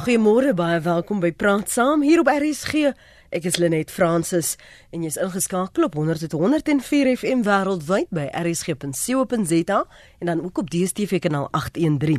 Goeiemôre, baie welkom by Praat Saam hier op RSG. Ek is Lenet Fransis en jy's ingeskakel op 100.104 FM wêreldwyd by rsg.co.za en dan ook op DStv kanaal 813.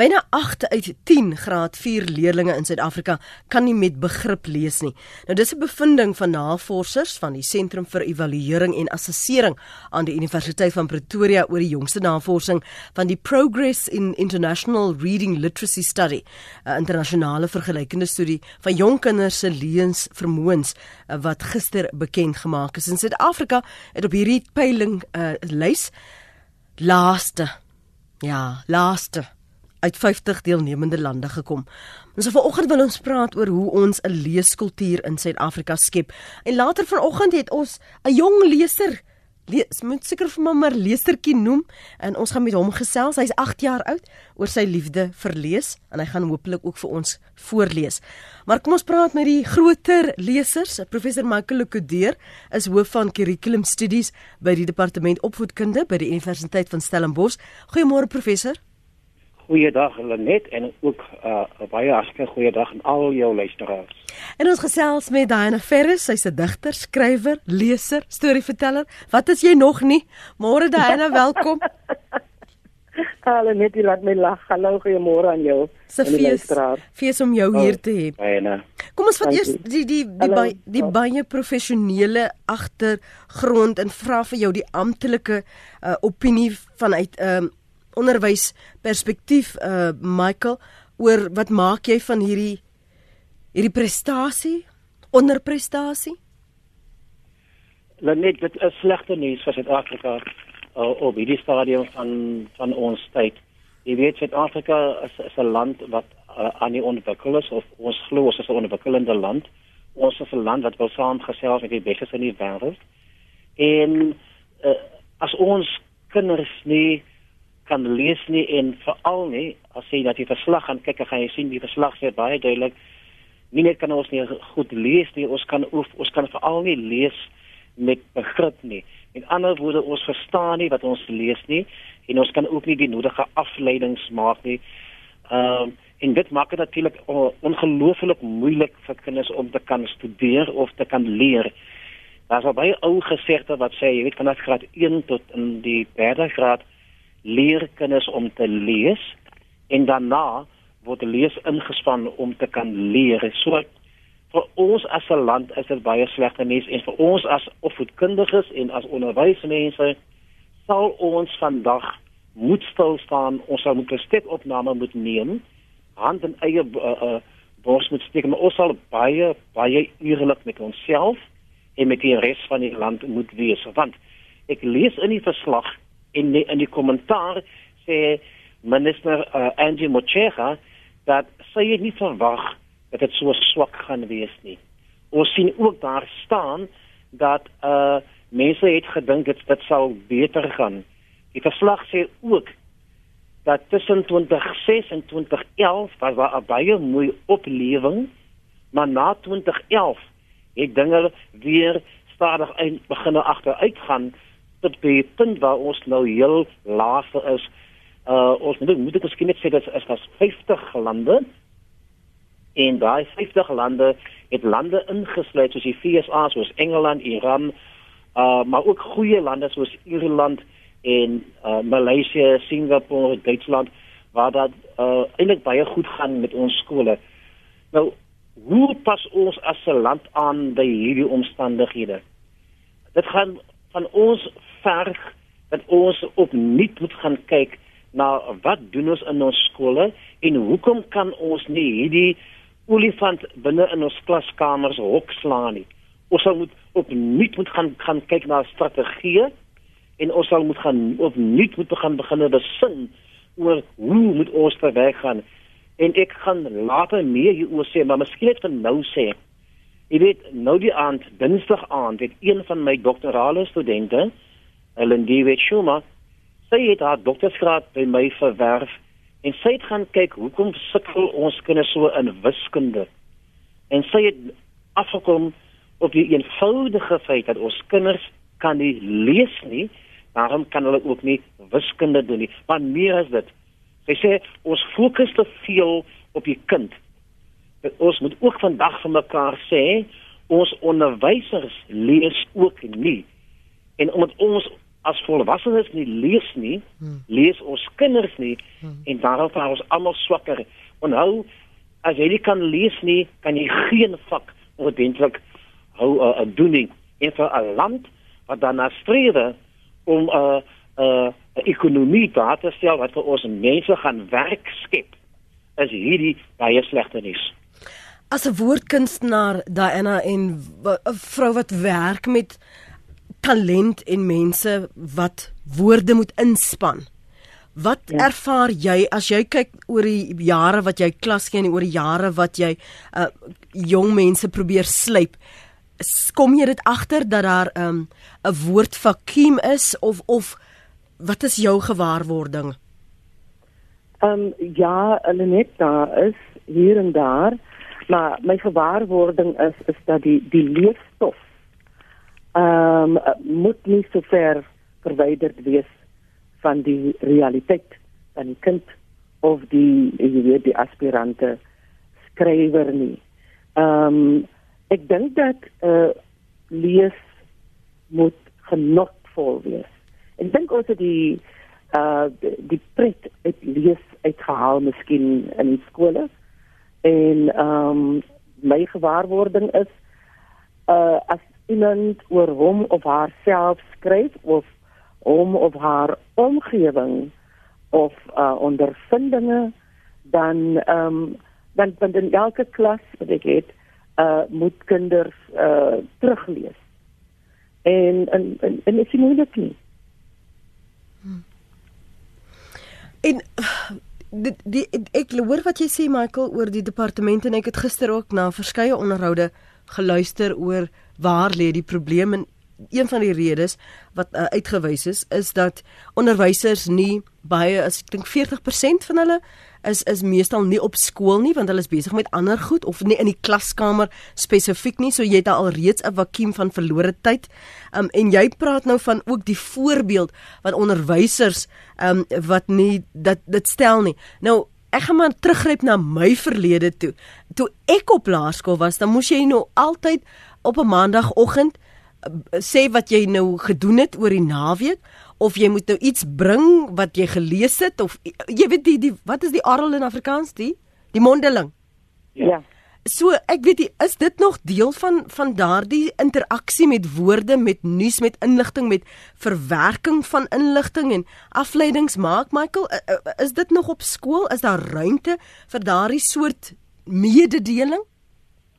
Byna 8 uit 10 graad 4 leerders in Suid-Afrika kan nie met begrip lees nie. Nou dis 'n bevinding van navorsers van die Sentrum vir Evaluering en Assessering aan die Universiteit van Pretoria oor die jongste navorsing van die Progress in International Reading Literacy Study, 'n internasionale vergelykende studie van jong kinders se leesvermoë vermoëns uh, wat gister bekend gemaak is. In Suid-Afrika het op hierdie peiling uh, lys laaste ja, laaste uit 50 deelnemende lande gekom. Ons so vanoggend wil ons praat oor hoe ons 'n leeskultuur in Suid-Afrika skep. En later vanoggend het ons 'n jong leser moet seker vir mamma leestertjie noem en ons gaan met hom gesels. Hy's 8 jaar oud oor sy liefde vir lees en hy gaan hopelik ook vir ons voorlees. Maar kom ons praat met die groter lesers. Professor Michael Lekodeer is hoof van Curriculum Studies by die Departement Opvoedkunde by die Universiteit van Stellenbosch. Goeiemôre professor. Goeiedag Lenet en ook uh, baie hartlike goeiedag aan al jou luisteraars. En ons gesels met Diana Ferris, sy's 'n digter, skrywer, leser, storieverteller. Wat is jy nog nie? Môre Diana, welkom. Hallo net jy laat my lag. Hallo goeiemôre aan jou. Fees, fees om jou hier te hê. Diana. Kom ons vat eers die die die die, baie, die baie professionele agtergrond en vra vir jou die amptelike uh, opinie vanuit 'n um, onderwys perspektief uh Michael oor wat maak jy van hierdie hierdie prestasie onderprestasie Lenet dit is slegte nuus vir Suid-Afrika uh, op hierdie stadium van van ons tyd. Jy weet Suid-Afrika is, is 'n land wat uh, aan die ontwikkel is of ons glo ons is 'n ontwikkelende land. Ons is 'n land wat wil saamgesels met die bestes in die wêreld. En uh, as ons kinders nie kan lees nie en veral nie as jy na die verslag gaan kyk, gaan jy sien die verslag sê baie duidelik nie net kan ons nie goed lees nie, ons kan oef, ons kan veral nie lees met begrip nie. In ander woorde, ons verstaan nie wat ons lees nie en ons kan ook nie die nodige afleidings maak nie. Ehm um, en dit maak dit natuurlik ongelooflik moeilik vir kinders om te kan studeer of te kan leer. Daar's baie ou gesegde wat sê jy weet vanaf graad 1 tot in die 3de graad leer kinders om te lees en daarna word lees ingespan om te kan leer. So vir ons as 'n land is dit baie slegte nuus en vir ons as opvoedkundiges en as onderwysmense sal ons vandag moet stil staan. Ons sal moet 'n step opname moet neem. Hand in eie uh, uh, bors moet steek, maar ons sal baie baie eerlik met onsself en met die res van die land moet wees want ek lees in die verslag in die, in die kommentaar sê minister uh, Angie Motshega dat sy het nie verwag dat dit so swak gaan wees nie. Ons sien ook daar staan dat uh mense het gedink dit dit sal beter gaan. Die verslag sê ook dat tussen 2006 en 2011 was daar 'n baie mooi oplewing, maar na 2011 het dinge weer stadig begin agteruit gaan tot die punt waar ons nou heel laag is. Uh ons moet moet ek miskien net sê dat is as 50 lande en daai 50 lande het lande ingesluit soos die VSA soos Engeland, Iran, uh maar ook goeie lande soos Ierland en uh Maleisië, Singapore, Duitsland waar dat uh eintlik baie goed gaan met ons skole. Nou hoe pas ons as 'n land aan by hierdie omstandighede? Dit gaan van ons verg dat ons opnuut moet gaan kyk na wat doen ons in ons skole en hoekom kan ons nie hierdie olifant binne in ons klaskamers hok slaan nie. Ons sal moet opnuut moet gaan gaan kyk na strategieë en ons sal moet gaan opnuut moet begin begin besin oor hoe moet ons te werk gaan en ek gaan later meer hieroor sê maar miskien net vir nou sê Jy weet, nou die aand, Dinsdag aand, het een van my doktorale studente, Ellen David Schumer, sy het haar doktorsgraad by my verwerf en sy het gaan kyk hoekom sukkel ons kinders so in wiskunde. En sy het afgekom op die eenvoudige feit dat ons kinders kan nie lees nie, daarom kan hulle ook nie wiskunde doen nie. Maar meer as dit. Sy sê ons fokus te veel op die kind dat ons moet ook vandag vir mekaar sê ons onderwysers lees ook nie. En omdat ons as volwassenes nie lees nie, hmm. lees ons kinders nie hmm. en daarom vaar ons almal swakker. Onthou as jy nie kan lees nie, kan jy geen vak ordentlik hou 'n uh, doen nie. En vir 'n land wat daarna streef om 'n uh, 'n uh, ekonomie daar te stel wat vir ons mense gaan werk skep, is hierdie baie slegte nuus. As 'n woordkunstenaar Diana en 'n vrou wat werk met talent en mense wat woorde moet inspann. Wat ja. ervaar jy as jy kyk oor die jare wat jy klas gee en oor die jare wat jy uh jong mense probeer slyp? Kom jy dit agter dat daar 'n um, woord vakuum is of of wat is jou gewaarwording? Ehm um, ja, hulle net daar is hier en daar, maar my gewaarwording is is dat die die leefstof ehm um, moet nie so ver verwyderd wees van die realiteit van die kind of die jy weet die aspirante skrywer nie. Ehm um, ek dink dat eh uh, lees moet genotvol wees. Ek dink ons het die uh die pret uit lees uitgehaal miskien in die skole en ehm um, my gewaarwording is uh as iemand oor hom of haarself skryf of hom of haar omgewing of uh, ondervindinge dan ehm um, dan dan in elke klas wat ek het uh moet kinders uh teruglees. En en en, en is nie moeilik nie. Hmm. En die, die ek hoor wat jy sê Michael oor die departement en ek het gister ook na verskeie onderhoude geluister oor waar lê die probleem en een van die redes wat uh, uitgewys is is dat onderwysers nie baie as ek dink 40% van hulle is is meestal nie op skool nie want hulle is besig met ander goed of nie in die klaskamer spesifiek nie so jy het al reeds 'n vakuum van verlore tyd. Um en jy praat nou van ook die voorbeeld wat onderwysers um wat nie dat dit stel nie. Nou ek gaan maar teruggryp na my verlede toe. Toe ek op laerskool was, dan moes jy nou altyd op 'n maandagooggend sê wat jy nou gedoen het oor die naweek of jy moet nou iets bring wat jy gelees het of jy weet die, die wat is die arel in Afrikaans die die mondeling? Ja. So ek weet die, is dit nog deel van van daardie interaksie met woorde met nuus met inligting met verwerking van inligting en afleidings maak Michael? Is dit nog op skool? Is daar ruimte vir daardie soort mededeling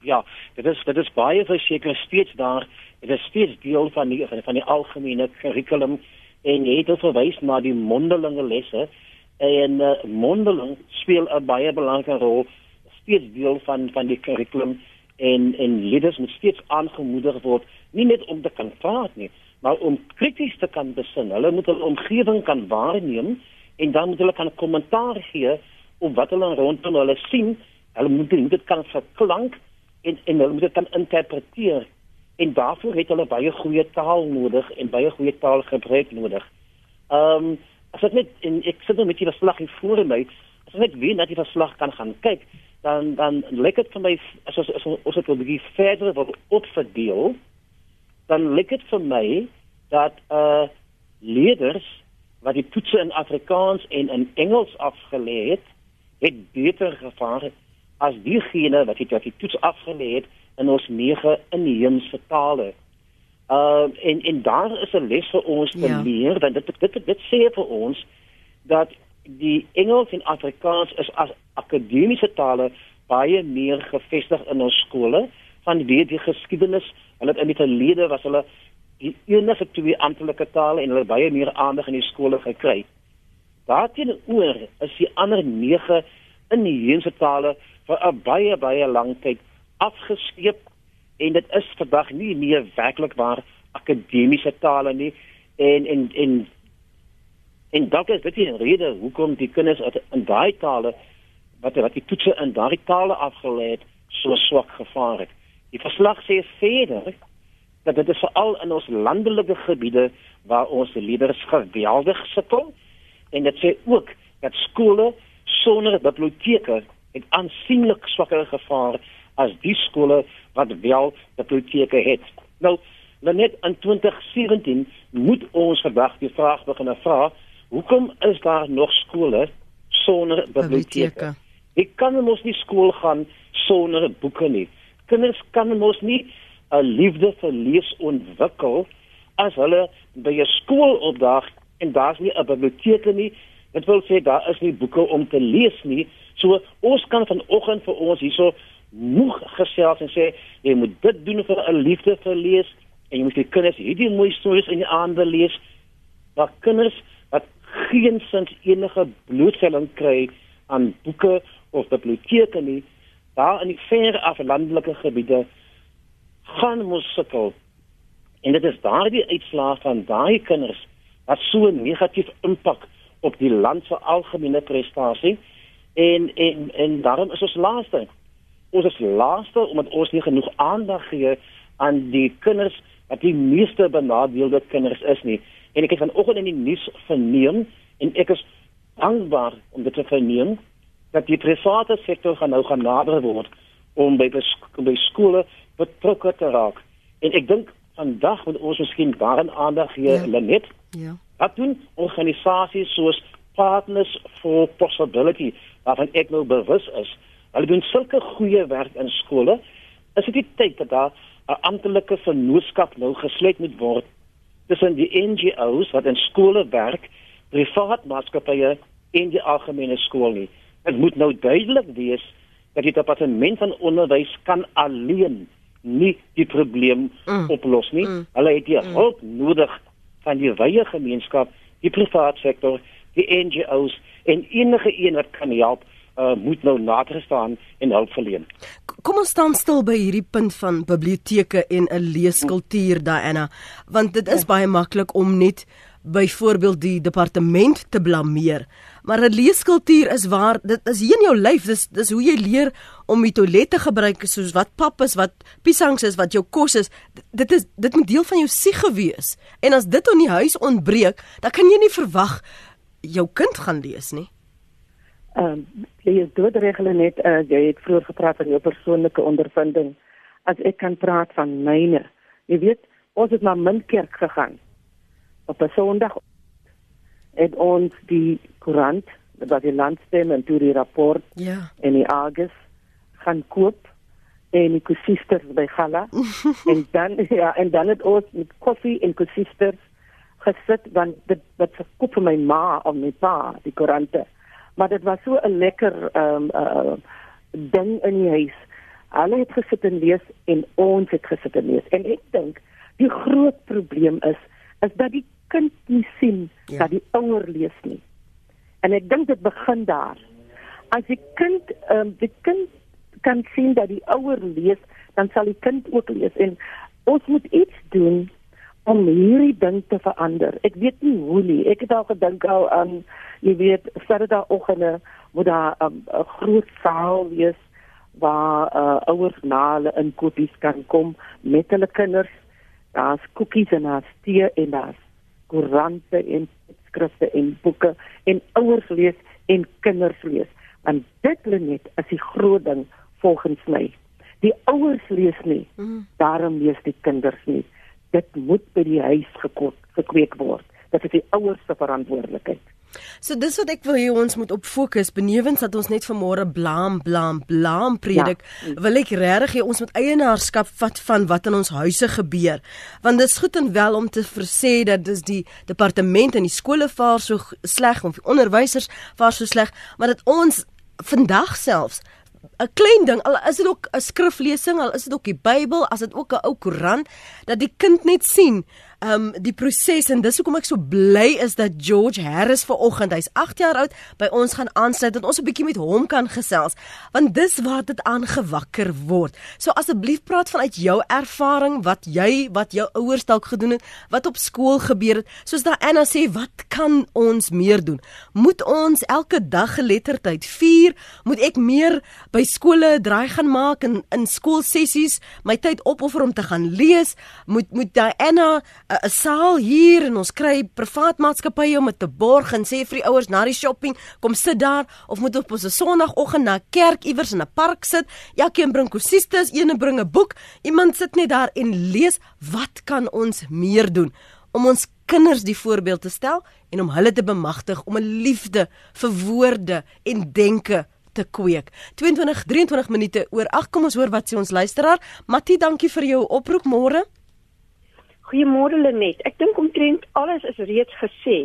ja dit is dit is baie verseker steeds daar. Dit is steeds deel van die van die algemene kurrikulum en jy het verwys na die mondelinge lesse. En uh, mondeling speel 'n baie belangrike rol steeds deel van van die kurrikulum en en leerders moet steeds aangemoedig word nie net om te kan praat nie maar om krities te kan besin. Hulle moet hulle omgewing kan waarneem en dan moet hulle kan kommentaar gee op wat hulle rondom hulle sien. Hulle moet dit kan verklank en en hulle moet dit kan interpreteer en daarvoor het hulle baie goeie taal nodig en baie goeie taalgebruik nodig. Ehm um, as ek net en ek sit nou met die verslag hier voor my, as ek net weet dat die verslag kan gaan kyk, dan dan lyk dit vir my as as ons dit wil bietjie verder wil opverdeel, dan lyk dit vir my dat uh leerders wat die toetse in Afrikaans en in Engels afgelê het, het beter gevaar as diegene wat dit wat die toets afgelê het in ons nege inheemse tale. Uh en en daar is 'n les vir ons te ja. leer want dit dit dit, dit sê vir ons dat die Engels en Afrikaans is as akademiese tale baie meer gevestig in ons skole van wie die geskiedenis hulle in die verlede was hulle die enige twee amptelike tale en hulle baie meer aandag in die skole gekry. Daarteenoor is die ander nege inheemse tale vir 'n baie baie lang tyd afgeskeep en dit is vandag nie meer werklik waar akademiese tale nie en en en en dalk is dit die rede hoekom die kinders in daai tale wat wat die toetse in daai tale afgelê het so swak gevaar het. Die verslag sê verder dat dit is veral in ons landelike gebiede waar ons leerders geweldig sukkel en dit sê ook dat skole sonder biblioteke het aansienlik swakker gevaar as die skole wat wel biblioteke het. Nou, net in 2017 moet ons vandag die vraag begin vra, hoekom is daar nog skole sonder biblioteke? Ek kan mos nie skool gaan sonder boeke nie. Kinders kan mos nie 'n liefde vir lees ontwikkel as hulle by 'n skool opdag en daar's nie 'n biblioteek nie. Dit wil sê daar is nie boeke om te lees nie. So ons kan vanoggend vir ons hierso moeg gesels en sê jy moet dit doen vir 'n liefde vir lees en jy moet die kinders hierdie mooi stories in die aande lees. Maar kinders wat geen sins enige blootstelling kry aan boeke of biblioteke nie, daar in die ver af landelike gebiede gaan mos sukkel. En dit is daardie uitslaaf van daai kinders wat so negatief impak op die land se algemene prestasie en en en daarom is ons laaste. Ons is laaste omdat ons nie genoeg aandag gee aan die kinders wat die meeste benadeelde kinders is nie. En ek het vanoggend in die nuus verneem en ek is dankbaar om dit te verneem dat die private sektor gaan nou gaan nader word om by by skole betrokke te raak. En ek dink vandag moet ons miskien daarin aandag gee, ja. Lenet. Ja. Wat doen organisasies soos Partners for Possibility waarvan ek nou bewus is? Hulle doen sulke goeie werk in skole. Is dit nie tyd dat daar 'n amptelike vennootskap nou gesluit moet word tussen die NGO's wat in skole werk, privaat maatskappye en die algemene skool nie? Dit moet nou duidelik wees dat die departement van onderwys kan alleen nie die probleem mm. oplos nie. Mm. Hulle het die mm. hulp nodig van die wye gemeenskap, die private sektor, die NGO's en enige een wat kan help uh, moet nou nader staan en hulp verleen. Kom ons staan stil by hierdie punt van biblioteke en 'n leeskultuur Diana, want dit is ja. baie maklik om net byvoorbeeld die departement te blameer. Maar 'n leeskultuur is waar dit is hier in jou lyf. Dis dis hoe jy leer om die toilet te gebruik soos wat pap is, wat piesangs is, wat jou kos is. Dit is dit moet deel van jou sieg gewees. En as dit in die huis ontbreek, dan kan jy nie verwag jou kind gaan lees nie. Ehm um, jy het dit regel net uh, jy het vroeër gepraat van jou persoonlike ondervinding. As ek kan praat van myne. Jy weet, ons het na Minkerk gegaan op 'n Sondag het ons die koerant wat die landstem en toe die rapport ja. en die Argus gaan koop en die kusisters by Gala en dan ja en dan het ons met koffie en kusisters gesit want dit wat verkoop vir my ma of my pa die koerante. Maar dit was so 'n lekker ehm um, uh, ding in die huis. Hulle het gesit en lees en ons het gesit en lees. En ek dink die groot probleem is is dat die kind nie sien ja. dat die ouer lees nie. En ek dink dit begin daar. As die kind ehm um, die kind kan sien dat die ouer lees, dan sal die kind ook lees en ons moet iets doen om hierdie ding te verander. Ek weet nie hoe nie. Ek het al gedink al aan jy weet Saterdagoggende waar daar ehm, 'n um, groot saal wees waar uh, ouers na hulle inkopies kan kom met hulle kinders. Daar's koekies en daar's tee en daar's koerante en skrifte en boeke en ouers lees en kinders lees. Want dit lê net as die groot ding volgens my. Die ouers lees nie, mm. daarom lees die kinders nie. Dit moet by die huis gekweek word. Dit is die ouers se verantwoordelikheid. So dis wat ek wil hê ons moet op fokus benewens dat ons net vanmôre blam blam blam predik ja. wil ek regtig hê ons moet eienaarskap vat van wat in ons huise gebeur want dit is goed en wel om te versê dat dis die departement en die skole vaar so sleg of die onderwysers vaar so sleg maar dat ons vandag selfs 'n klein ding al is dit ook 'n skriflesing al is dit ook die Bybel as dit ook 'n ou koerant dat die kind net sien um die proses en dis hoekom ek so bly is dat George Harris vanoggend, hy's 8 jaar oud, by ons gaan aansluit dat ons 'n bietjie met hom kan gesels, want dis waar dit aangewakker word. So asseblief praat vanuit jou ervaring, wat jy, wat jou ouers dalk gedoen het, wat op skool gebeur het. Soos daai Anna sê, wat kan ons meer doen? Moet ons elke dag geletterdheid vier? Moet ek meer by skole draai gaan maak en in skoolsessies my tyd opoffer om te gaan lees? Moet moet daai Anna 'n saal hier en ons kry privaat maatskappye om dit te borg en sê vir die ouers na die shopping, kom sit daar of moet op 'n Sondagoggend na kerk iewers in 'n park sit. Elkeen bring kosistes, een bring 'n boek. Iemand sit net daar en lees. Wat kan ons meer doen om ons kinders die voorbeeld te stel en om hulle te bemagtig om 'n liefde vir woorde en denke te kweek. 22 23 minute oor. Ag, kom ons hoor wat sê ons luisteraar. Mattie, dankie vir jou oproep môre. Goeiemôre Lenet. Ek dink omtrent alles is reeds gesê.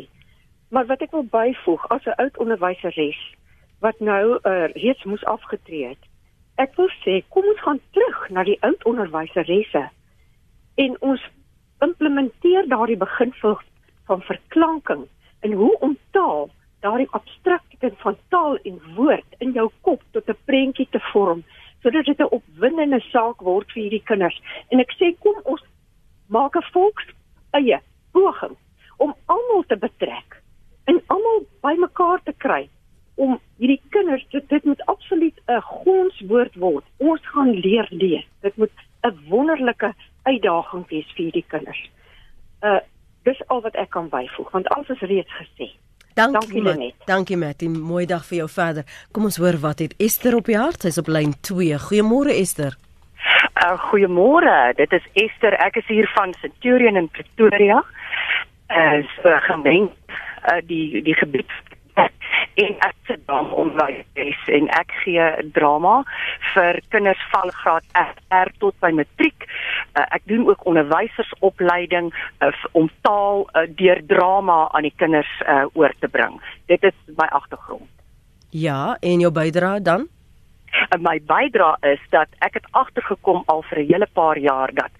Maar wat ek wil byvoeg as 'n oud onderwyseres wat nou uh, reeds moes afgetree het. Ek wil sê kom ons gaan terug na die oud onderwyseresse en ons implementeer daardie beginsel van verklanking en hoe om taal daardie abstrakte van taal en woord in jou kop tot 'n prentjie te vorm sodat dit 'n opwindende saak word vir hierdie kinders. En ek sê kom ons maak 'n volks eie poging om almal te betrek en almal bymekaar te kry om hierdie kinders dit, dit moet absoluut 'n gonswoord word. Ons gaan leer lees. Dit moet 'n wonderlike uitdaging wees vir hierdie kinders. Uh dis al wat ek kan byvoeg want alles is reeds gesê. Dankie Lenet. Dankie Mattie. Mooi dag vir jou verder. Kom ons hoor wat het Esther op die hart. Sy's op lyn 2. Goeiemôre Esther. Uh goeiemôre. Dit is Esther. Ek is hier van Centurion in Pretoria. As uh, gemeen uh, die die gebied en ek sit dan onderwys en ek gee drama vir kinders van graad R tot by matriek. Uh, ek doen ook onderwysersopleiding uh, om taal uh, deur drama aan die kinders uh, oor te bring. Dit is my agtergrond. Ja, en jou bydrae dan? En my bydrae is dat ek het agtergekom al vir 'n hele paar jaar dat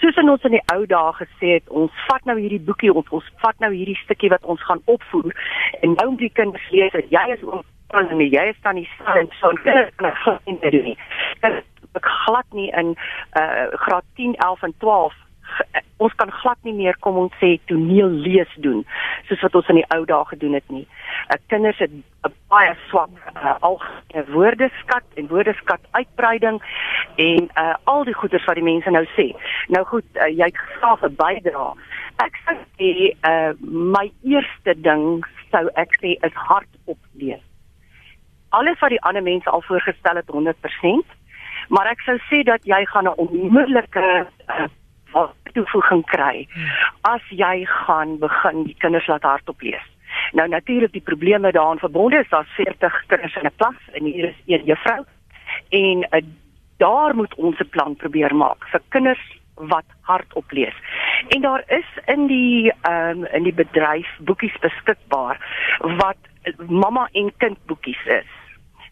soos in ons in die ou dae gesê het, ons vat nou hierdie boekie op, ons vat nou hierdie stukkie wat ons gaan opvoer en nou moet die kinders lees dat jy is oom en jy is dan die son en so kinders kan glad nie doen nie. Ek glad nie in uh graad 10, 11 en 12 ons kan glad nie meer kom ons sê toneel lees doen soos wat ons in die ou dae gedoen het nie. Uh, kinders het 'n baie swak uh, algemene woordeskat en woordeskat uitbreiding en uh, al die goeders wat die mense nou sê. Nou goed, uh, jy het graag 'n bydra. Ek sê uh, my eerste ding sou ek sê is hardop lees. Alles wat die ander mense al voorgestel het 100%, maar ek sou sê dat jy gaan 'n onmiddellike uh, toevoeging kry as jy gaan begin die kinders laat hardop lees. Nou natuurlik die probleme daaraan verbonde is daar 40 kinders in 'n klas en hier is een juffrou en uh, daar moet ons 'n plan probeer maak vir kinders wat hardop lees. En daar is in die ehm um, in die bedryf boekies beskikbaar wat mamma en kind boekies is.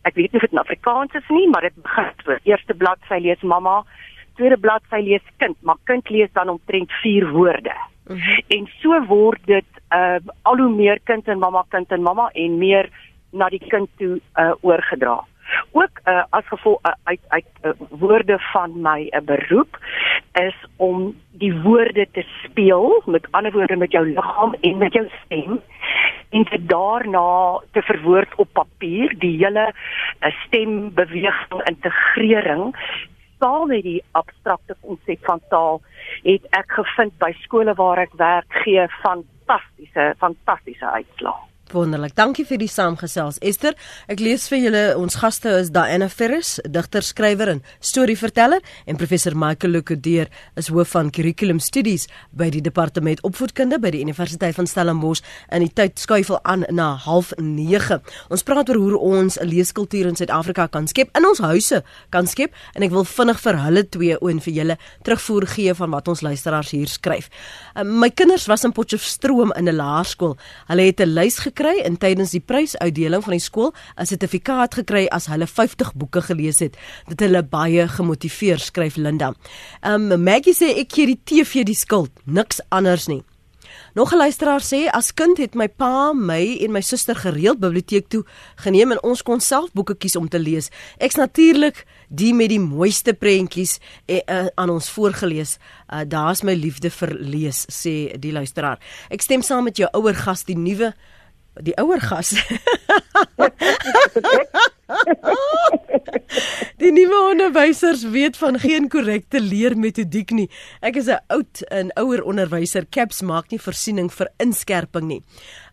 Ek weet nie of dit in Afrikaans is nie, maar dit begin so. Eerste bladsy lees mamma, tweede bladsy lees kind, maar kind lees dan omtrent 4 woorde. Mm -hmm. En so word dit uh al hoe meer kind en mamma kind en mamma en meer na die kind toe uh oorgedra. Ook uh as gevolg uh, uit uit uh, woorde van my 'n uh, beroep is om die woorde te speel, met ander woorde met jou liggaam en met jou stem en dit daarna te verwoord op papier, die hele uh, stembeweging integrering taal met die abstrakte konsep van taal het ek gevind by skole waar ek werk gee fantastiese fantastiese uitslae. Wonderlik. Dankie vir die saamgesels. Esther, ek lees vir julle ons gaste is Diana Ferris, digter, skrywer en storieverteller en professor Michael Lukudeer is hoof van Curriculum Studies by die Departement Opvoedkunde by die Universiteit van Stellenbosch en die tyd skuifel aan na 09:30. Ons praat oor hoe ons 'n leeskultuur in Suid-Afrika kan skep, in ons huise kan skep en ek wil vinnig vir hulle twee oon vir julle terugvoer gee van wat ons luisteraars hier skryf. Uh, my kinders was in Potchefstroom in 'n laerskool. Hulle het 'n lys gekry gekry en tydens die prysuitdeling van die skool 'n sertifikaat gekry as hulle 50 boeke gelees het. Dit hulle baie gemotiveer, skryf Linda. Um Maggie sê ek gee die TV die skuld, niks anders nie. Nog 'n luisteraar sê as kind het my pa my en my suster gereeld biblioteek toe geneem en ons kon self boeke kies om te lees. Ek's natuurlik die met die mooiste prentjies eh, uh, aan ons voorgeles. Uh, Daar's my liefde vir lees sê die luisteraar. Ek stem saam met jou ouer gas die nuwe die ouer gas. Die nuwe onderwysers weet van geen korrekte leermetodiek nie. Ek is 'n oud en ouer onderwyser. CAPS maak nie voorsiening vir inskerping nie.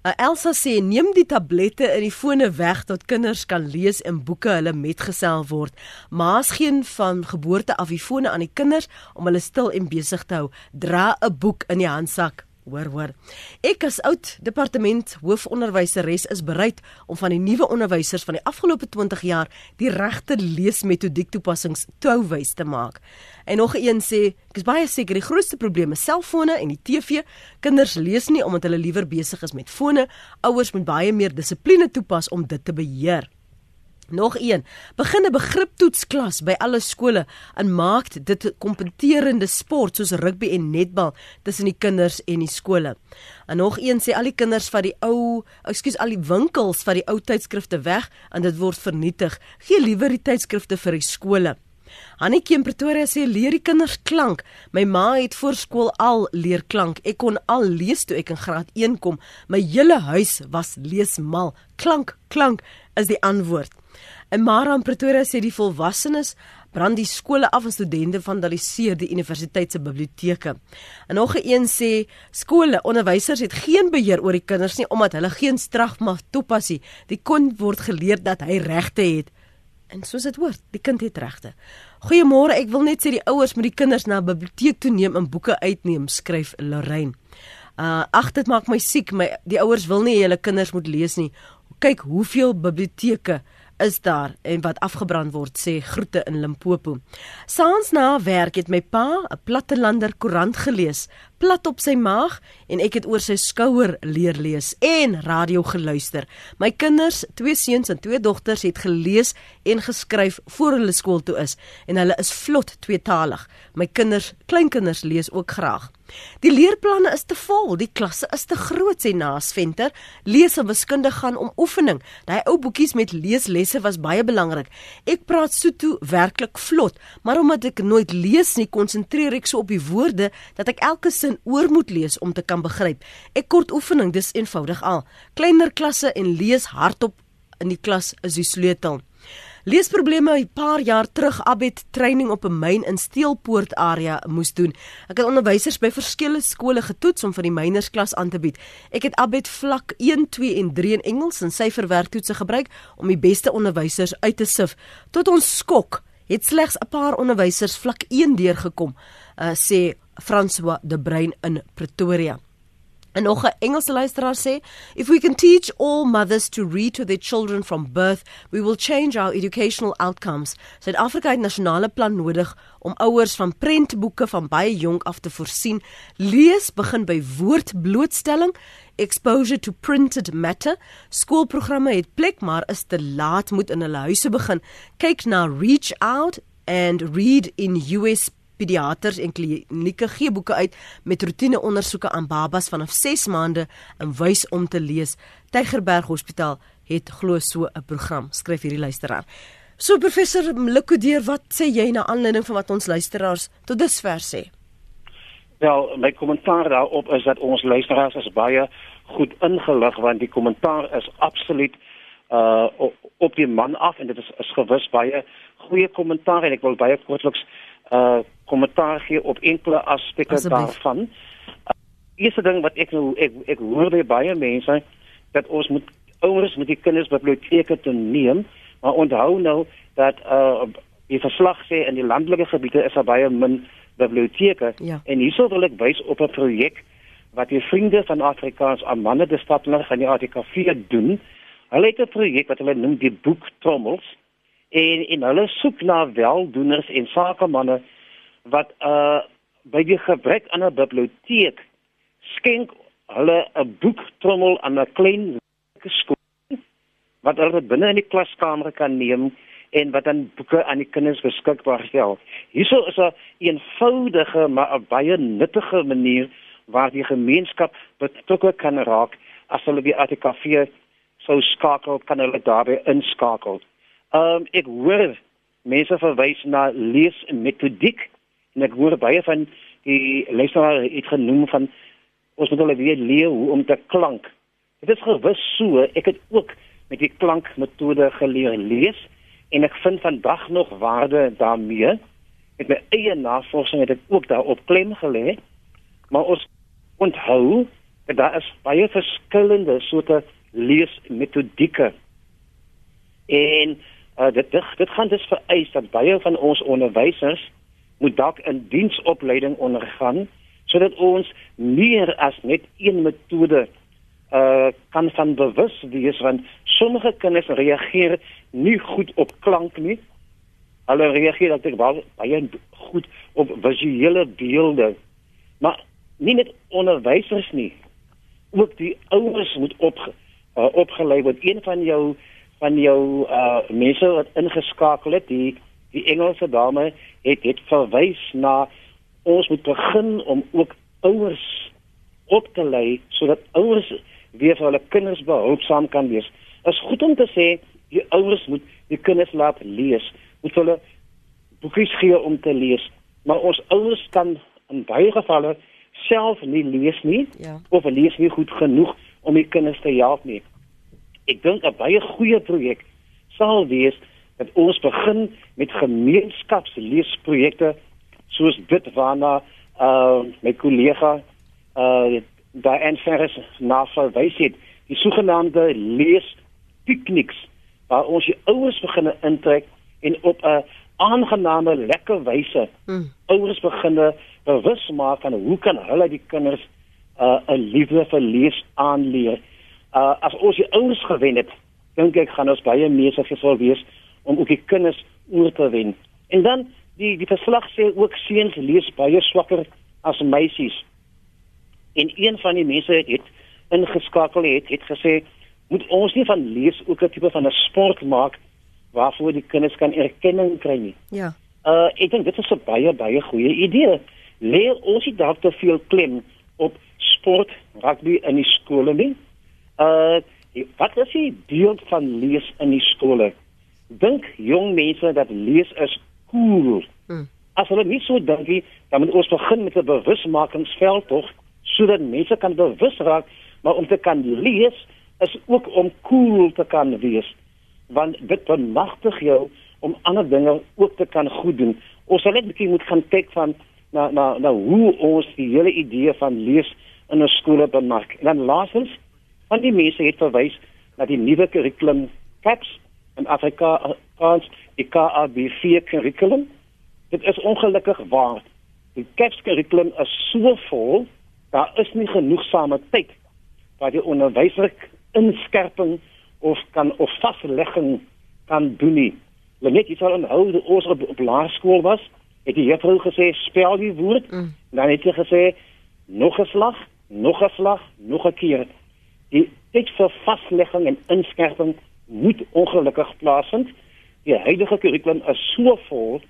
Uh, Elsa sê neem die tablette in die fone weg tot kinders kan lees en boeke hulle metgesel word. Maas geen van geboorte af die fone aan die kinders om hulle stil en besig te hou. Dra 'n boek in die handsak. Hoor hoor. Ek as oud departement hoofonderwyseres is bereid om van die nuwe onderwysers van die afgelope 20 jaar die regte leesmetodiek toepassings touwys te maak. En nog een sê, ek is baie seker die grootste probleme selfone en die TV. Kinders lees nie omdat hulle liewer besig is met fone. Ouers moet baie meer dissipline toepas om dit te beheer. Nog een. Begin 'n begriptoetsklas by alle skole en maak dit 'n kompeterende sport soos rugby en netbal tussen die kinders en die skole. En nog een sê al die kinders van die ou, ekskuus, al die winkels van die ou tydskrifte weg en dit word vernietig. Gee liewer die tydskrifte vir die skole. Hannetjie in Pretoria sê leer die kinders klank. My ma het voor skool al leer klank. Ek kon al lees toe ek in graad 1 kom. My hele huis was leesmal. Klank, klank is die antwoord. In Mara in Pretoria sê die volwassenes brand die skole af en studente vandaliseer die universiteit se biblioteke. En nog 'n een sê skole onderwysers het geen beheer oor die kinders nie omdat hulle geen straf mag toepas nie. Die kind word geleer dat hy regte het. En soos dit hoort, die kind het regte. Goeiemôre, ek wil net sê die ouers moet die kinders na 'n biblioteek toe neem en boeke uitneem, skryf Lorraine. Uh ag dit maak my siek, my die ouers wil nie hulle kinders moet lees nie. Kyk hoeveel biblioteke is daar en wat afgebrand word sê groete in Limpopo. Saans na werk het my pa 'n plattelander koerant gelees, plat op sy maag en ek het oor sy skouer leer lees en radio geluister. My kinders, twee seuns en twee dogters het gelees en geskryf voor hulle skool toe is en hulle is vlot tweetalig. My kinders, kleinkinders lees ook graag. Die leerplanne is te vol, die klasse is te groot sê Naas Venter. Lees en wiskunde gaan om oefening. Daai ou boekies met leeslesse was baie belangrik. Ek praat Sotho werklik vlot, maar omdat ek nooit lees nie, konsentreer ek so op die woorde dat ek elke sin oor moet lees om te kan begryp. Ek kort oefening, dis eenvoudig al. Kleiner klasse en lees hardop in die klas is die sleutel. Leesprobleme 'n paar jaar terug Abet training op 'n myn in Steelpoort area moes doen. Ek het onderwysers by verskeie skole getoets om vir die mynersklas aan te bied. Ek het Abet vlak 1, 2 en 3 in Engels en syferwerktoetse gebruik om die beste onderwysers uit te sif. Tot ons skok het slegs 'n paar onderwysers vlak 1 deurgekom, uh, sê François de Bruin in Pretoria. En nog 'n Engelse luisteraar sê, if we can teach all mothers to read to their children from birth, we will change our educational outcomes. Suid-Afrika het 'n nasionale plan nodig om ouers van prentboeke van baie jonk af te voorsien. Lees begin by woordblootstelling, exposure to printed matter. Skoolprogramme het plek, maar is te laat moet in hulle huise begin. Kyk na Reach Out and Read in US pediaters en klinieke gee boeke uit met roetine ondersoeke aan babas vanaf 6 maande en wys om te lees. Tygerberg Hospitaal het glo so 'n program, skryf hierdie luisteraar. So professor Likodeer, wat sê jy na aanleiding van wat ons luisteraars tot dusver sê? Wel, my kommentaar daarop is dat ons luisteraars is baie goed ingelig want die kommentaar is absoluut uh op die man af en dit is is gewis baie goeie kommentaar en ek wil baie kortliks uh kommentaar gee op enkele aspekte daarvan. Uh, eerste ding wat ek nou ek ek hoor by baie mense dat ons moet ouers met die kinders biblioteke te neem, maar onthou nou dat uh die verslag sê in die landelike gebiede is daar baie min biblioteke ja. en hierso wil ek wys op 'n projek wat die vriende van Afrikaans aan manne die stadler van die ATKV doen. Hulle het 'n projek wat hulle noem die boektrommels en en hulle soek na weldoeners en sakemanne wat uh by die gebrek aan 'n biblioteek skenk hulle 'n boektrommel aan 'n klein skool wat hulle binne in die klaskamer kan neem en wat dan boeke aan die kinders beskikbaar stel. Hierso is 'n eenvoudige maar 'n baie nuttige manier waar die gemeenskap betrokke kan raak as hulle die ATKV sou skakel kan hulle daarbey inskakel. Ehm um, ek hoor mense verwys na leesmetodiek en ek hoor baie van die leseraar het genoem van ons moet hulle weer leer hoe om te klank. Dit is gewis so, ek het ook met die klankmetode geleer lees en ek vind vandag nog waarde daarmee. Met my eie navorsing het ek ook daarop klem gelê. Maar ons onthou dat daar is baie verskillende soorte leesmetodieke. En uh, dit dit gaan dus vereis dat baie van ons onderwysers moet dalk 'n diensopleiding ondergaan sodat ons meer as net een metode uh kan van bewus wees want sommige kinders reageer nie goed op klank nie. Hulle reageer dat ek baie goed op visuele beelde. Maar nie net onderwysers nie. Ook die ouers moet op uh, opgelei word. Een van jou van jou uh mense wat ingeskakel het, die die Engelse dame het het verwys na ons moet begin om ook ouers op te lei sodat ouers weer vir hulle kinders behulpsaam kan wees. Dit is goed om te sê die ouers moet die kinders laat lees. Moet hulle boekies gee om te lees. Maar ons ouers kan in baie gevalle self nie lees nie ja. of lees nie goed genoeg om die kinders te help nie. Ek dink 'n baie goeie projek sal wees dat ons begin met gemeenskapsleesprojekte soos dit waarna uh my kollega uh daar en Ferris na verwys het die sogenaamde lees pikniks waar ons die ouers begin intrek en op 'n aangename lekker wyse hmm. ouers begin bewus maak van hoe kan hulle die kinders 'n uh, 'n liefde vir lees aanleer. Uh as ons die ouers gewen het, dink ek gaan ons baie meer suksesvol wees om ook die kinders oor te wen. En dan die die verslag sê ook seuns lees baie swakker as meisies. En een van die mense het, het ingeskakel het, het gesê moet ons nie van lees ook 'n tipe van 'n sport maak waarvoor die kinders kan erkenning kry nie. Ja. Uh ek dink dit is 'n baie baie goeie idee. Leer ons nie dalk te veel klem op sport, rugby in die skole nie. Uh wat is die deel van lees in die skole? Dink jong mense dat lees is cool. Hmm. As hulle nie so dink nie, dan moet ons begin met 'n bewusmakingsveld tog sodat mense kan bewus raak, maar om te kan lees is ook om cool te kan wees want dit bemagtig jou om ander dinge ook te kan goed doen. Ons sal net 'n bietjie moet gaan kyk van na na na hoe ons die hele idee van lees in 'n skool bemark. En dan laasens, van die mense het verwys na die nuwe kurrikulum CAPS in Afrika Frans, die KABV kurrikulum. Dit is ongelukkig waar. Die CAPS kurrikulum is so vol, daar is nie genoegsame tyd waar die onderwyser inskerping of kan of vaslegging kan doen nie. Net jy sal onthou dat ons op, op laerskool was, het die juffrou gesê spel die woord, mm. dan het sy gesê nog 'n slag, nog 'n slag, nog 'n keer. Die tyd vir vaslegging en inskerping moet ongelukkig plaasvind. Die huidige kurrikulum is so vol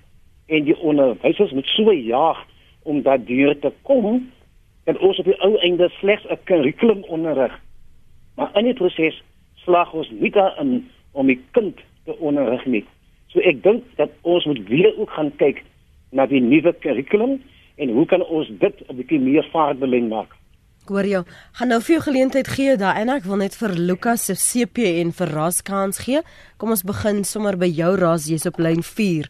en die onderwysers moet so jaag om daardeur te kom dat ons op die ou einde slegs 'n kurrikulum onderrig. Maar in die proses slag ons nie daarin om die kind te onderrig nie. So ek dink dat ons moet weer ook gaan kyk na die nuwe kurrikulum en hoe kan ons dit 'n bietjie meer vaartbeling maak. Hoor jou, gaan nou vir jou geleentheid gee daar en ek wil net vir Lukas se CP en vir Ras kans gee. Kom ons begin sommer by jou Ras, jy's op lyn 4.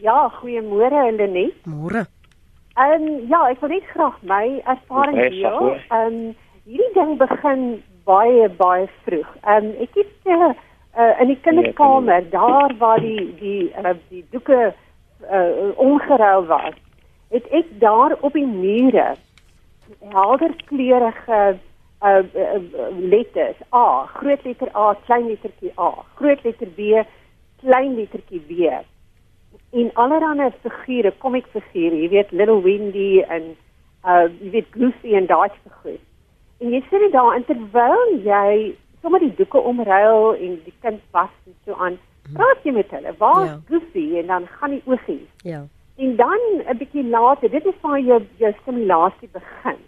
Ja, goeiemôre Lenet. Môre. Ehm um, ja, ek wil net graag my ervaring deel. Ehm um, hierdie ding begin baie baie vroeg. Ehm um, ek het uh, uh, in die kinderkamer daar waar die die uh, die doeke uh, ongeruil was, het ek daar op die mure helder kleurige uh, uh, letters A, groot letter A, klein lettertjie A, groot letter B, klein lettertjie B. In allerlei figure, comic figure, jy weet Little Windy en uh jy weet Goofy en daai figure. En jy sit daar en terwyl jy sommer die doeke omruil en die kind was en so aan, praat jy met hulle. Waar ja. Goofy en dan gaan die oogie. Ja. En dan 'n bietjie later, dit is waar jou jou stimulasie begin.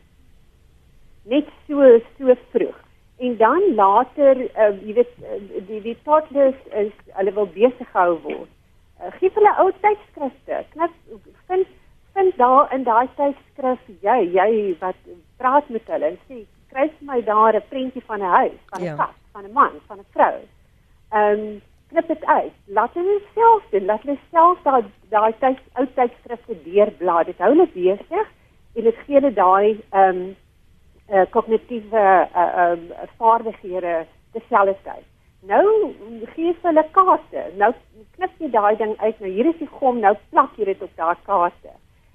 Net so so vroeg. En dan later, uh, jy weet uh, die die toddlers is hulle wil besig gehou word. Uh, gee hulle ou tydskrifte. Knap vind vind daar in daai tydskrif jy jy wat praat met hulle en sê skryf my daar 'n prentjie van 'n huis, van 'n ja. kat. van 'n man, van 'n vrou. Ehm um, knip dit uit. Laat hulle self doen. Laat hulle self daai daai tyd ou tydskrifte deurblaai. Dit hou hulle besig en dit gee hulle daai ehm um, uh, kognitiewe uh, um, vaardighede terselfdertyd. Nou gee jy hulle kaarte. Nou knip jy daai ding uit. Nou hier is die gom. Nou plak jy dit op daai kaarte.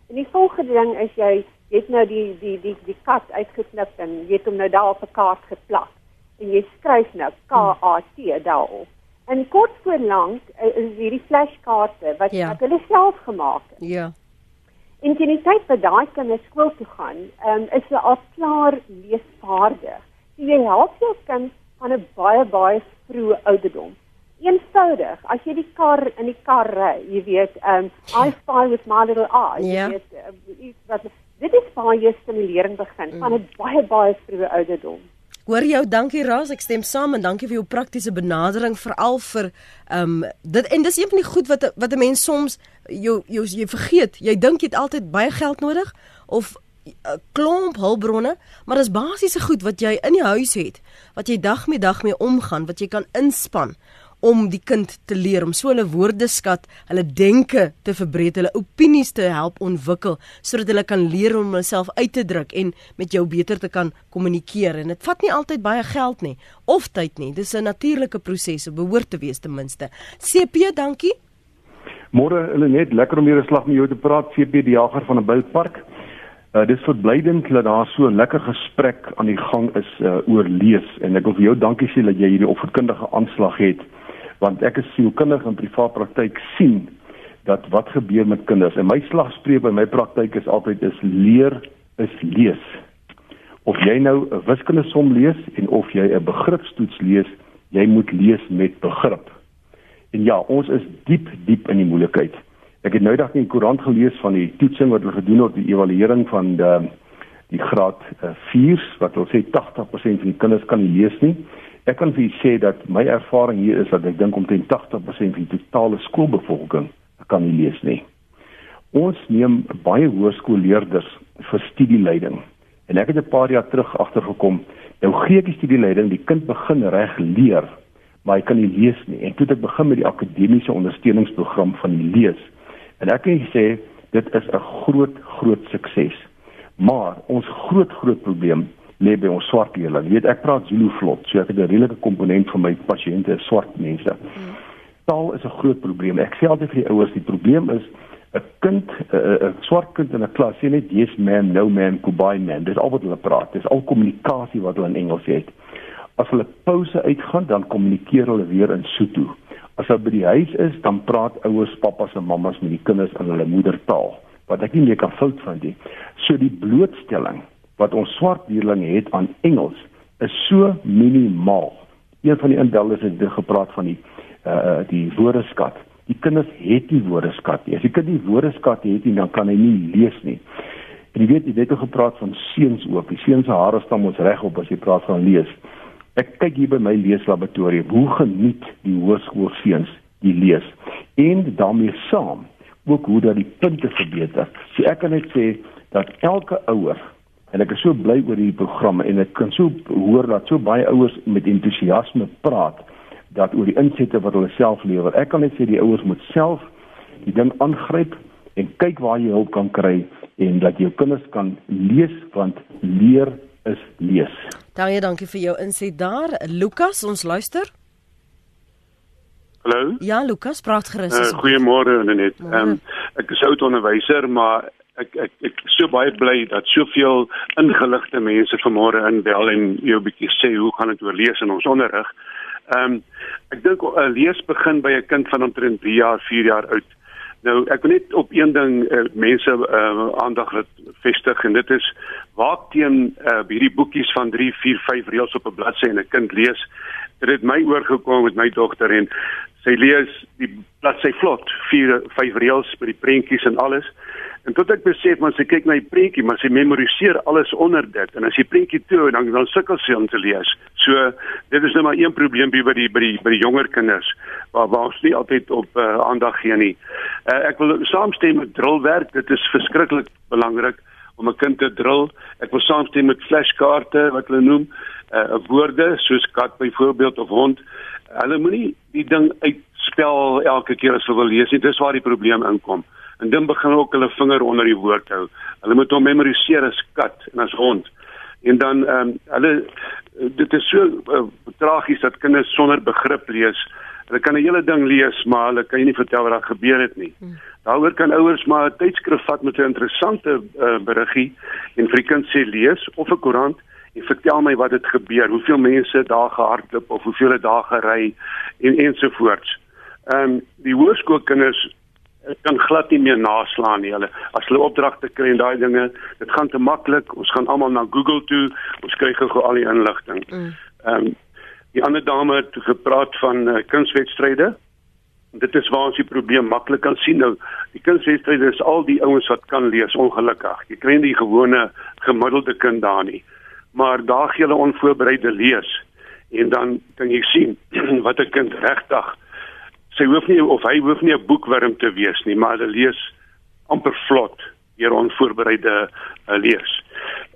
En die volgende ding is jy het nou die die die die kat uitgeknip en jy het hom nou daar op 'n kaart geplak. En jy skryf nou K A T daarop. En kort voor lank uh, is hierdie flashkaarte wat ja. wat hulle self gemaak het. Ja. En teen die tyd wat daai kinders skool toe gaan, um, is hulle al klaar leesvaardig. So jy help jou kind van 'n baie baie vroeë ouderdom. Eenvoudig, as jy die kar in die kar ry, jy weet, um I spy with my little eye, ja. jy weet, uh, wat dit is baie stimulering begin mm. van 'n baie baie vroeë ouderdom. Hoor jou, dankie Ras, ek stem saam en dankie vir jou praktiese benadering veral vir ehm um, dit en dis een van die goed wat wat 'n mens soms jou jou jy vergeet. Jy dink jy het altyd baie geld nodig of 'n eh, klomp hulpbronne, maar dis basiese goed wat jy in die huis het, wat jy dag met dag mee omgaan, wat jy kan inspann om die kind te leer om so hulle woordeskat, hulle denke te verbreek, hulle opinies te help ontwikkel sodat hulle kan leer om hulself uit te druk en met jou beter te kan kommunikeer en dit vat nie altyd baie geld nie of tyd nie. Dis 'n natuurlike proses, behoort te wees ten minste. CP, dankie. Môre hulle net lekker om weer 'n slag met jou te praat, CP die jager van 'n Bultpark. Uh, dit is verblydend dat daar so 'n lekker gesprek aan die gang is uh, oor lees en ek wil vir jou dankie sê dat jy hierdie opvoedkundige aanslag het want ek is sielkundig in privaat praktyk sien dat wat gebeur met kinders en my slagspreuk by my praktyk is altyd is leer is lees. Of jy nou 'n wiskundesom lees en of jy 'n begripstoets lees, jy moet lees met begrip. En ja, ons is diep diep in die moeilikheid. Ek het nou dag in die koerant gelees van die toetsing wat hulle gedoen het, die evaluering van die die graad 4 uh, wat hulle sê 80% van die kinders kan nie lees nie. Ek kan vir u sê dat my ervaring hier is dat ek dink omtrent 80% van die totale skoolbevolking kan nie lees nie. Ons neem baie hoërskoolleerders vir studieleiding. En ek het 'n paar jaar terug agtergekom, nou gee ek die studieleiding, die kind begin reg leer, maar hy kan nie lees nie. En toe het ek begin met die akademiese ondersteuningsprogram van die lees. En ek kan sê dit is 'n groot groot sukses. Maar ons groot groot probleem lê by ons swart leerlinge. Jy weet ek praat Zulu vlot, so ek het 'n redelike komponent van my pasiënte is swart mense. Hmm. Taal is 'n groot probleem. Ek sê altyd vir die ouers, die probleem is 'n kind, 'n swart kind in 'n klas, sê net yes man, no man, goodbye man. Dis al wat hulle praat. Dis al kommunikasie wat hulle in Engels het. As hulle pouse uitgaan, dan kommunikeer hulle weer in Sotho. As hulle by die huis is, dan praat ouers, pappas en mammas met die kinders in hulle moedertaal wat ek nie meer kan fout vind nie. So die blootstelling wat ons swart leerlinge het aan Engels is so minimaal. Een van die indellers het gepraat van die uh die woordeskat. Die kinders het nie woordeskat nie. As die kind nie woordeskat het nie, dan kan hy nie lees nie. En jy weet, jy het ook gepraat van seuns ook. Die seuns se hare staan ons reg op as jy praat van lees. Ek kyk hier by my leeslaboratorium. Hoe geniet die hoërskoolseuns die lees? En daarmee saam ook hoe dat die punte verbeter. So ek kan net sê dat elke ouer en ek is so bly oor hierdie programme en ek kan so hoor dat so baie ouers met entoesiasme praat dat oor die insette wat hulle self lewer. Ek kan net sê die ouers moet self die ding aangryp en kyk waar jy hulp kan kry en dat jou kinders kan lees want leer is lees. Dankie, dankie vir jou inset daar. Lukas, ons luister. Hallo? Ja, Lukas, praat gerus. Uh, Goeiemôre Lenet. Ehm um, ek is oud onderwyser, maar ek ek ek so baie bly dat soveel ingeligte mense vanmôre inbel en jou bietjie sê hoe gaan dit oor lees in ons onderrig. Ehm um, ek dink uh, lees begin by 'n kind van omtrent 3 jaar, 4 jaar oud. Nou ek wil net op een ding uh, mense uh, aandag vestig en dit is waar teen uh, hierdie boekies van 3, 4, 5 reëls op 'n bladsy en 'n kind lees. Dit het my oorgekom met my dogter en sy lees die bladsy vlot, 4, 5 reëls by die prentjies en alles. En tot ek besef maar sy kyk na die prentjie, maar sy memoriseer alles onder dit en as jy prentjie toe dan dan sukkel sy om te lees. So dit is nou maar een probleem by die by die by die jonger kinders waar waar ons nie altyd op uh, aandag gee nie. Uh, ek wil saamstem met drillwerk, dit is verskriklik belangrik om 'n kind te drill. Ek wil saamstem met flashkaarte wat hulle noem. uh, woorde soos kat byvoorbeeld of hond. Hulle moenie die ding uitspel elke keer as hulle wil lees nie. Dis waar die probleem inkom. En dan begin ook hulle vinger onder die woord hou. Hulle moet hom memoriseer as kat en as hond. En dan ehm um, hulle dit is so uh, tragies dat kinders sonder begrip lees. Hulle kan 'n hele ding lees, maar hulle kan nie vertel wat daar gebeur het nie. Hmm. Daaroor kan ouers maar 'n tydskrif vat met 'n interessante uh, beriggie en vir die kind sê lees of 'n koerant en vertel my wat het gebeur, hoeveel mense daar gehardloop of hoeveel het daar gery en ensovoorts. Ehm um, die hoërskoolkinders kan glad nie meer naslaan nie. Hulle as hulle opdragte kry en daai dinge, dit gaan te maklik. Ons gaan almal na Google toe. Ons kry gou al die inligting. Mm. Ehm mm. um, die ander dame het gepraat van uh, kunswedstryde. Dit is waar ons die probleem maklik kan sien nou. Die kunswedstryde is al die ouens wat kan lees ongelukkig. Jy kry nie die gewone gemiddelde kind daar nie. Maar daar gee hulle onvoorbereide lees en dan kan jy sien wat 'n kind regtig sy hoef nie of hy hoef nie 'n boekwurm te wees nie, maar hy lees amper vlot hier onvoorbereide uh, lees.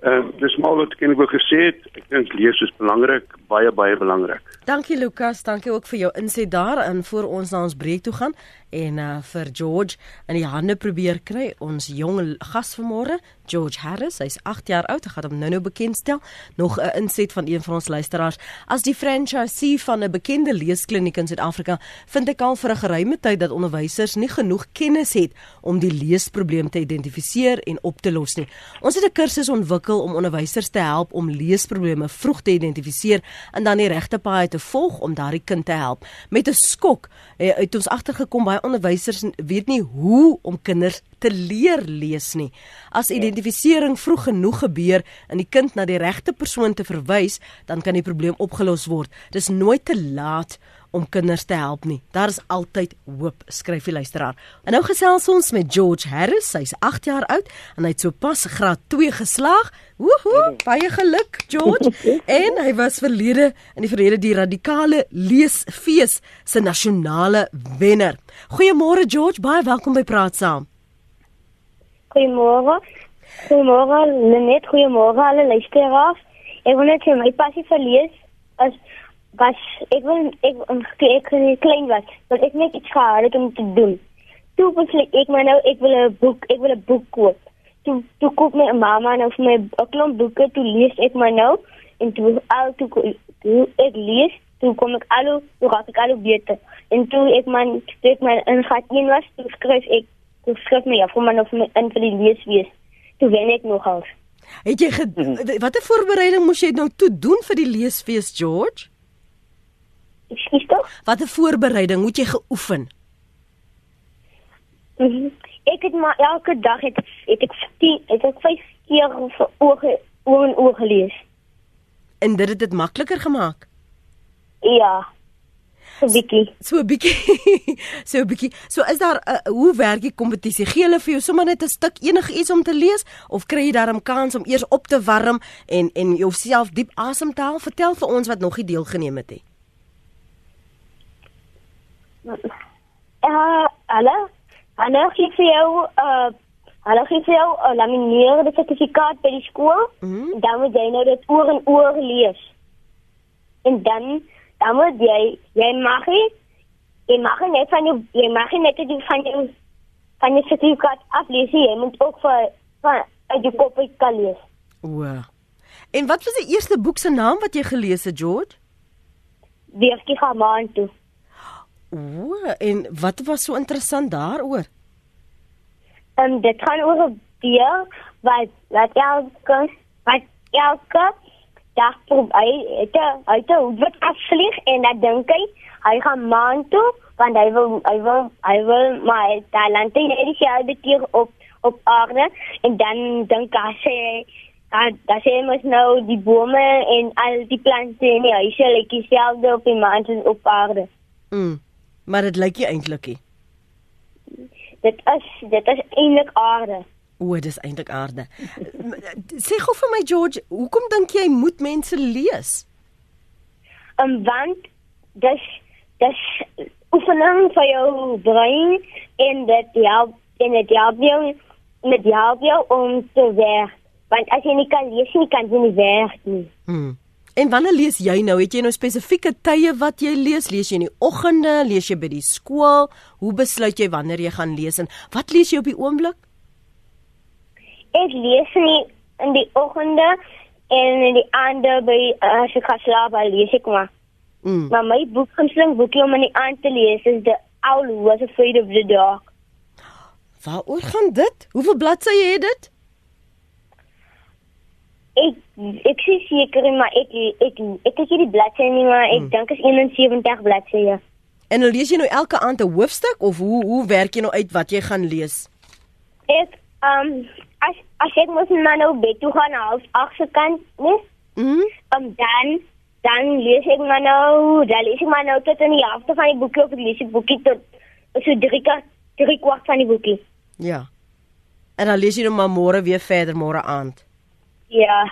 Ehm uh, dis maar wat ek wou gesê het, ek dink lees is belangrik, baie baie belangrik. Dankie Lukas, dankie ook vir jou inset daarin voor ons na ons breek toe gaan. En uh, vir George in die hande probeer kry ons jong gas vanmôre George Harris. Hy's 8 jaar oud. Hy gaan hom nou-nou bekendstel. Nog 'n inset van een van ons luisteraars. As die franchisee van 'n bekende leeskliniek in Suid-Afrika vind ek al vir 'n geruime tyd dat onderwysers nie genoeg kennis het om die leesprobleem te identifiseer en op te los nie. Ons het 'n kursus ontwikkel om onderwysers te help om leesprobleme vroeg te identifiseer en dan die regte paai te volg om daardie kind te help met 'n skok het ons agtergekom baie onderwysers weet nie hoe om kinders te leer lees nie. As identifisering vroeg genoeg gebeur en die kind na die regte persoon te verwys, dan kan die probleem opgelos word. Dis nooit te laat om kinders te help nie. Daar is altyd hoop, skryf die luisteraar. En nou gesels ons met George Harris. Hy's 8 jaar oud en hy het sopas graad 2 geslaag. Woohoo, baie geluk, George. en hy was verlede in die verlede die radikale leesfees se nasionale wenner. Goeiemôre George, baie welkom by Praat Saam. Goeiemôre. Goeiemôre, net goeiemôre alle luisteraars. Ek wil net my passie verlees as was ek wil ek ek klein was, want ek net iets gehad het om te doen. Toe besluit ek maar nou ek wil 'n boek, ek wil 'n boek koop. Toe toe koop my mamma nou vir my 'n klomp boeke, toe lees ek maar nou en toe al toe, toe ek lees, toe kom ek al hoe raak ek al beter. En toe ek man toe ek my in graad 1 was, toe skryf ek toe skryf my af om my nou vir my in vir die leesfees. Toe wen ek nog al. Het jy watter voorbereiding moes jy nou toe doen vir die leesfees George? Ekskuus tog? Watter voorbereiding moet jy geoefen? Mm -hmm. Ek het maar elke dag het, het ek 10 het ek 5 keer vir oë oë en oë gelees. En dit het dit makliker gemaak? Ja. So 'n bietjie. So 'n bietjie. so 'n bietjie. So is daar 'n uh, hoe werk die kompetisie? Gee hulle vir jou sommer net 'n stuk enige iets om te lees of kry jy daarom kans om eers op te warm en en jouself diep asem te haal? Vertel vir ons wat nog nie deelgeneem het nie. Ja, alle. Hulle gee vir jou uh, hulle gee vir jou 'n lamineerde sertifikaat by die skool. Mm. Dan moet jy nou dit oor en oor lees. En dan dan moet jy jy mag nie jy mag net van jou jy mag net die van jou van die sertifikaat aflees. Jy moet ook vir van uit die kop uit kan lees. Wow. En wat was die eerste boek se naam wat jy gelees het, George? Weertjie gaan maan toe. O, en wat was so interessant daaroor? Ehm um, dit gaan oor 'n dier wat wat elke wat elke dag probeer het hy het wat afvlieg en dan dink hy hy gaan maan toe want hy wil hy wil hy wil my talente hierdie jaar die dier op op aarde en dan dink hy sê dat dat sê mos nou die bome en al die plante en die huise lyk dieselfde op die maan as op aarde. Mm. Maar dit lyk nie eintlik nie. Dit is dit is eintlik aarde. O, dit is eintlik aarde. Sê gou vir my George, hoekom dink jy moet mense lees? Um want dis dis oefening vir jou brein en dit help en dit help jou met help jou om te werk. Want as jy nie kan lees nie, kan jy nie werk nie. Hmm. En wanneer lees jy nou? Het jy nou spesifieke tye wat jy lees? Lees jy in die oggende, lees jy by die skool? Hoe besluit jy wanneer jy gaan lees en wat lees jy op die oomblik? Ek lees in die, in die oggende en in die aande by as ek gaan slaap, lees ek maar. Mm. Maar my boek, gunsteling boekie om in die aand te lees is The Owl Who Was Afraid of the Dark. Waaroor gaan dit? Hoeveel bladsye het dit? Ek ek sê seker maar ek ek ek kyk hierdie bladsy nie maar ek Hmm. dink is 71 bladsye. En dan lees jy nou elke aand 'n hoofstuk of hoe hoe werk jy nou uit wat jy gaan lees? Ek um as as ek mos maar nou bed toe gaan half 8 se kant, nee, Mhm. um dan dan lees ek maar nou, dan lees ek maar nou tot in die helfte van die boekie of ek lees die boekie tot so drie kwart drie kwart van die boekie. Ja. En dan lees jy nou maar môre weer verder môre aand. Ja.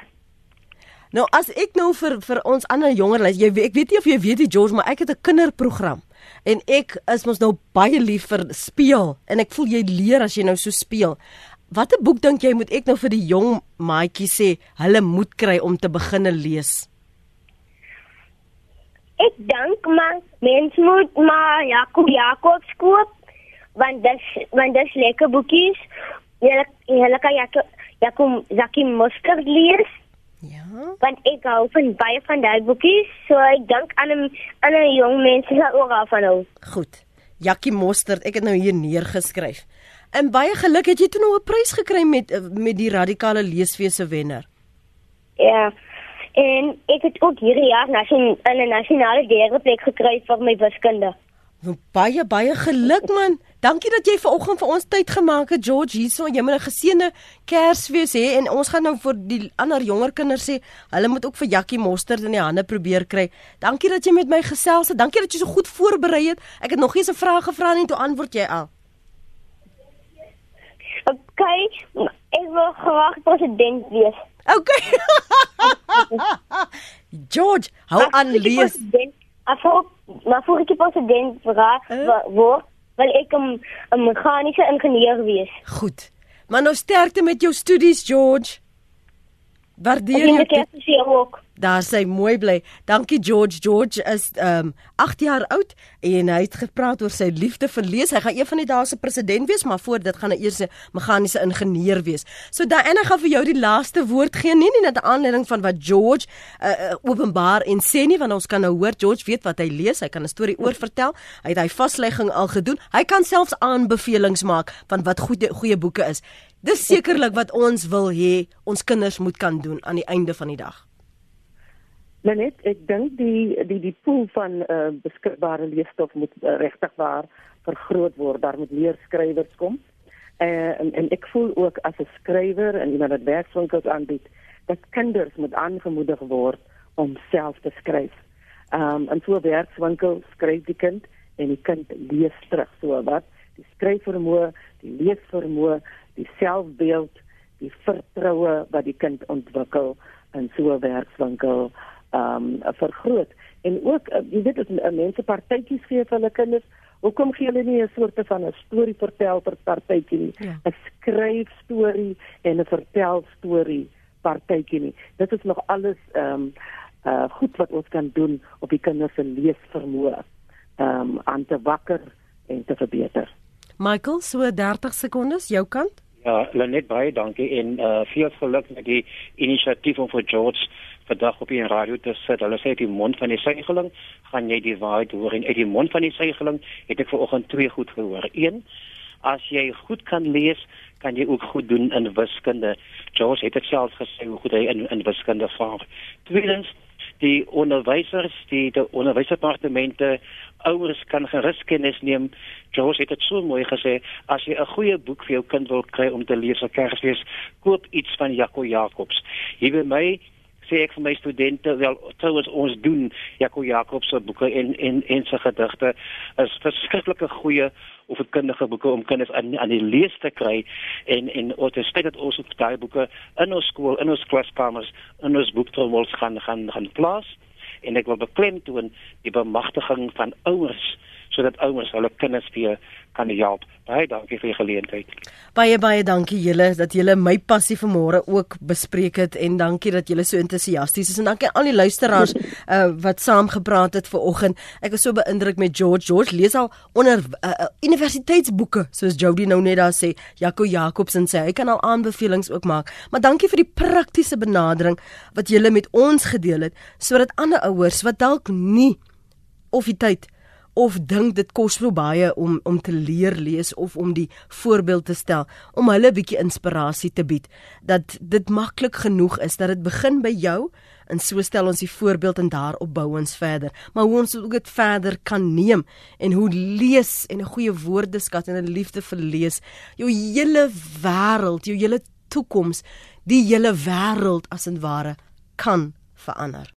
Nou as ek nou vir vir ons ander jonger lys, jy ek weet nie of jy weet die George, maar ek het 'n kinderprogram en ek is mos nou baie lief vir speel en ek voel jy leer as jy nou so speel. Watter boek dink jy moet ek nou vir die jong maatjies sê hulle moet kry om te begine lees? Ek dink maar mens moet maar Jakob Jakobs koop want dis want dis lekker boekies. Jy jy kan Jakob Jakob Zaki Mustard lees Ja. want ek hou van baie van daai boekies. So ek dink aan 'n aan 'n jong mense sal ook daarvan hou. Goed. Jakkie Mostert, ek het nou hier neergeskryf. En baie geluk het jy toe nou 'n prys gekry met eh, met die radikale leeswese wenner. Ja. En ek het ook hierdie jaar nasion, in 'n nasionale derde plek gekry vir my wiskunde. Nou, Baie baie geluk man. Dankie dat jy vanoggend vir ons tyd gemaak het George hierso. Jy moet 'n geseënde Kersfees hê en ons gaan nou vir die ander jonger kinders sê, hulle moet ook vir Jakkie Mostert in die hande probeer kry. Dankie dat jy met my gesels het. Dankie dat jy so goed voorberei het. Ek het nog nie 'n vraag gevra nie toe antwoord jy al. Okay, ek wil graag president wees. Okay. George, hou aan lees. Maar voor, maar voor ik president word, Eh? word wil ek 'n 'n meganiese ingenieur wees. Goed. Maar nou sterkte met jou studies, George. Waardeer jou. ek is hier ook. Daar sy mooi bly. Dankie George. George is um 8 jaar oud en hy het gepraat oor sy liefde vir lees. Hy gaan een van die dae se president wees, maar voor dit gaan hy eers 'n meganiese ingenieur wees. So Diana gaan vir jou die laaste woord gee, nie net na aanleiding van wat George uh, openbaar en sê nie, want ons kan nou hoor George weet wat hy lees. Hy kan 'n storie oor vertel. Hy het hy vaslegging al gedoen. Hy kan selfs aanbevelings maak van wat goeie goeie boeke is. Dis sekerlik wat ons wil hê ons kinders moet kan doen aan die einde van die dag. Lenet, ek dink die die die pool van uh, beskikbare leesstof moet uh, regtig waar vergroot word. Daar moet meer skrywers kom. Uh, en, en ek voel ook as 'n skrywer en iemand wat werkswinkels aanbied, dat kinders moet aangemoedig word om self te skryf. Um en so 'n werkswinkel skryf die kind en die kind lees terug. So wat die skryfvermoë, die leesvermoë, die selfbeeld, die vertroue wat die kind ontwikkel in so 'n werkswinkel um vergroot. En ook uh, jy weet as uh, mense partytjies gee vir hulle kinders, hoekom gee hulle nie 'n soort van 'n storie vertel vir partytjie nie? Ja. 'n Skryf storie en 'n vertel storie partytjie nie. Dit is nog alles um uh goed wat ons kan doen op die kinders se leesvermoë um aan te wakker en te verbeter. Michael, so 30 sekondes jou kant. Ja, Lenet baie dankie en uh veel geluk met die inisiatief om vir George vandag op die radio te sit. Hulle sê uit die mond van die suigeling gaan jy die waarheid hoor en uit die mond van die suigeling het ek vanoggend twee goed gehoor. Een, as jy goed kan lees, kan jy ook goed doen in wiskunde. George het dit self gesê hoe goed hy in in wiskunde vaar. Tweedens, die onderwysers, die die onderwysdepartemente ouers kan gerus kennis neem. George het dit so mooi gesê, as jy 'n goeie boek vir jou kind wil kry om te lees vir Kersfees, koop iets van Jaco Jacobs. Hier by my sê ek vir my studente wel trouens ons doen Jaco Jacobs se boeke en en en sy gedigte is verskriklike goeie opvoedkundige boeke om kinders aan aan die lees te kry. En en ons het dat ons op daai boeke in ons skool in ons klaskamers in ons boektrommels gaan gaan gaan plaas. En ek wil beklemtoon die bemagtiging van ouers sodat ouers hulle kinders weer kan help. Baie dankie vir die geleentheid. Baie baie dankie julle dat julle my passie vanmôre ook bespreek het en dankie dat julle so entoesiasties is en dankie al die luisteraars uh, wat saam gepraat het ver oggend. Ek was so beïndruk met George. George lees al onder uh, universiteitsboeke soos Jody nou net daar sê. Jaco Jacobsen sê hy kan al aanbevelings ook maak. Maar dankie vir die praktiese benadering wat julle met ons gedeel het sodat ander ouers wat dalk nie of die tyd of dink dit kos so baie om om te leer lees of om die voorbeeld te stel om hulle 'n bietjie inspirasie te bied dat dit maklik genoeg is dat dit begin by jou en so stel ons die voorbeeld en daarop bou ons verder. Maar hoe ons dit verder kan neem en hoe lees en 'n goeie woordeskat en 'n liefde vir lees jou hele wêreld jou hele toekoms die hele wêreld as en ware kan verander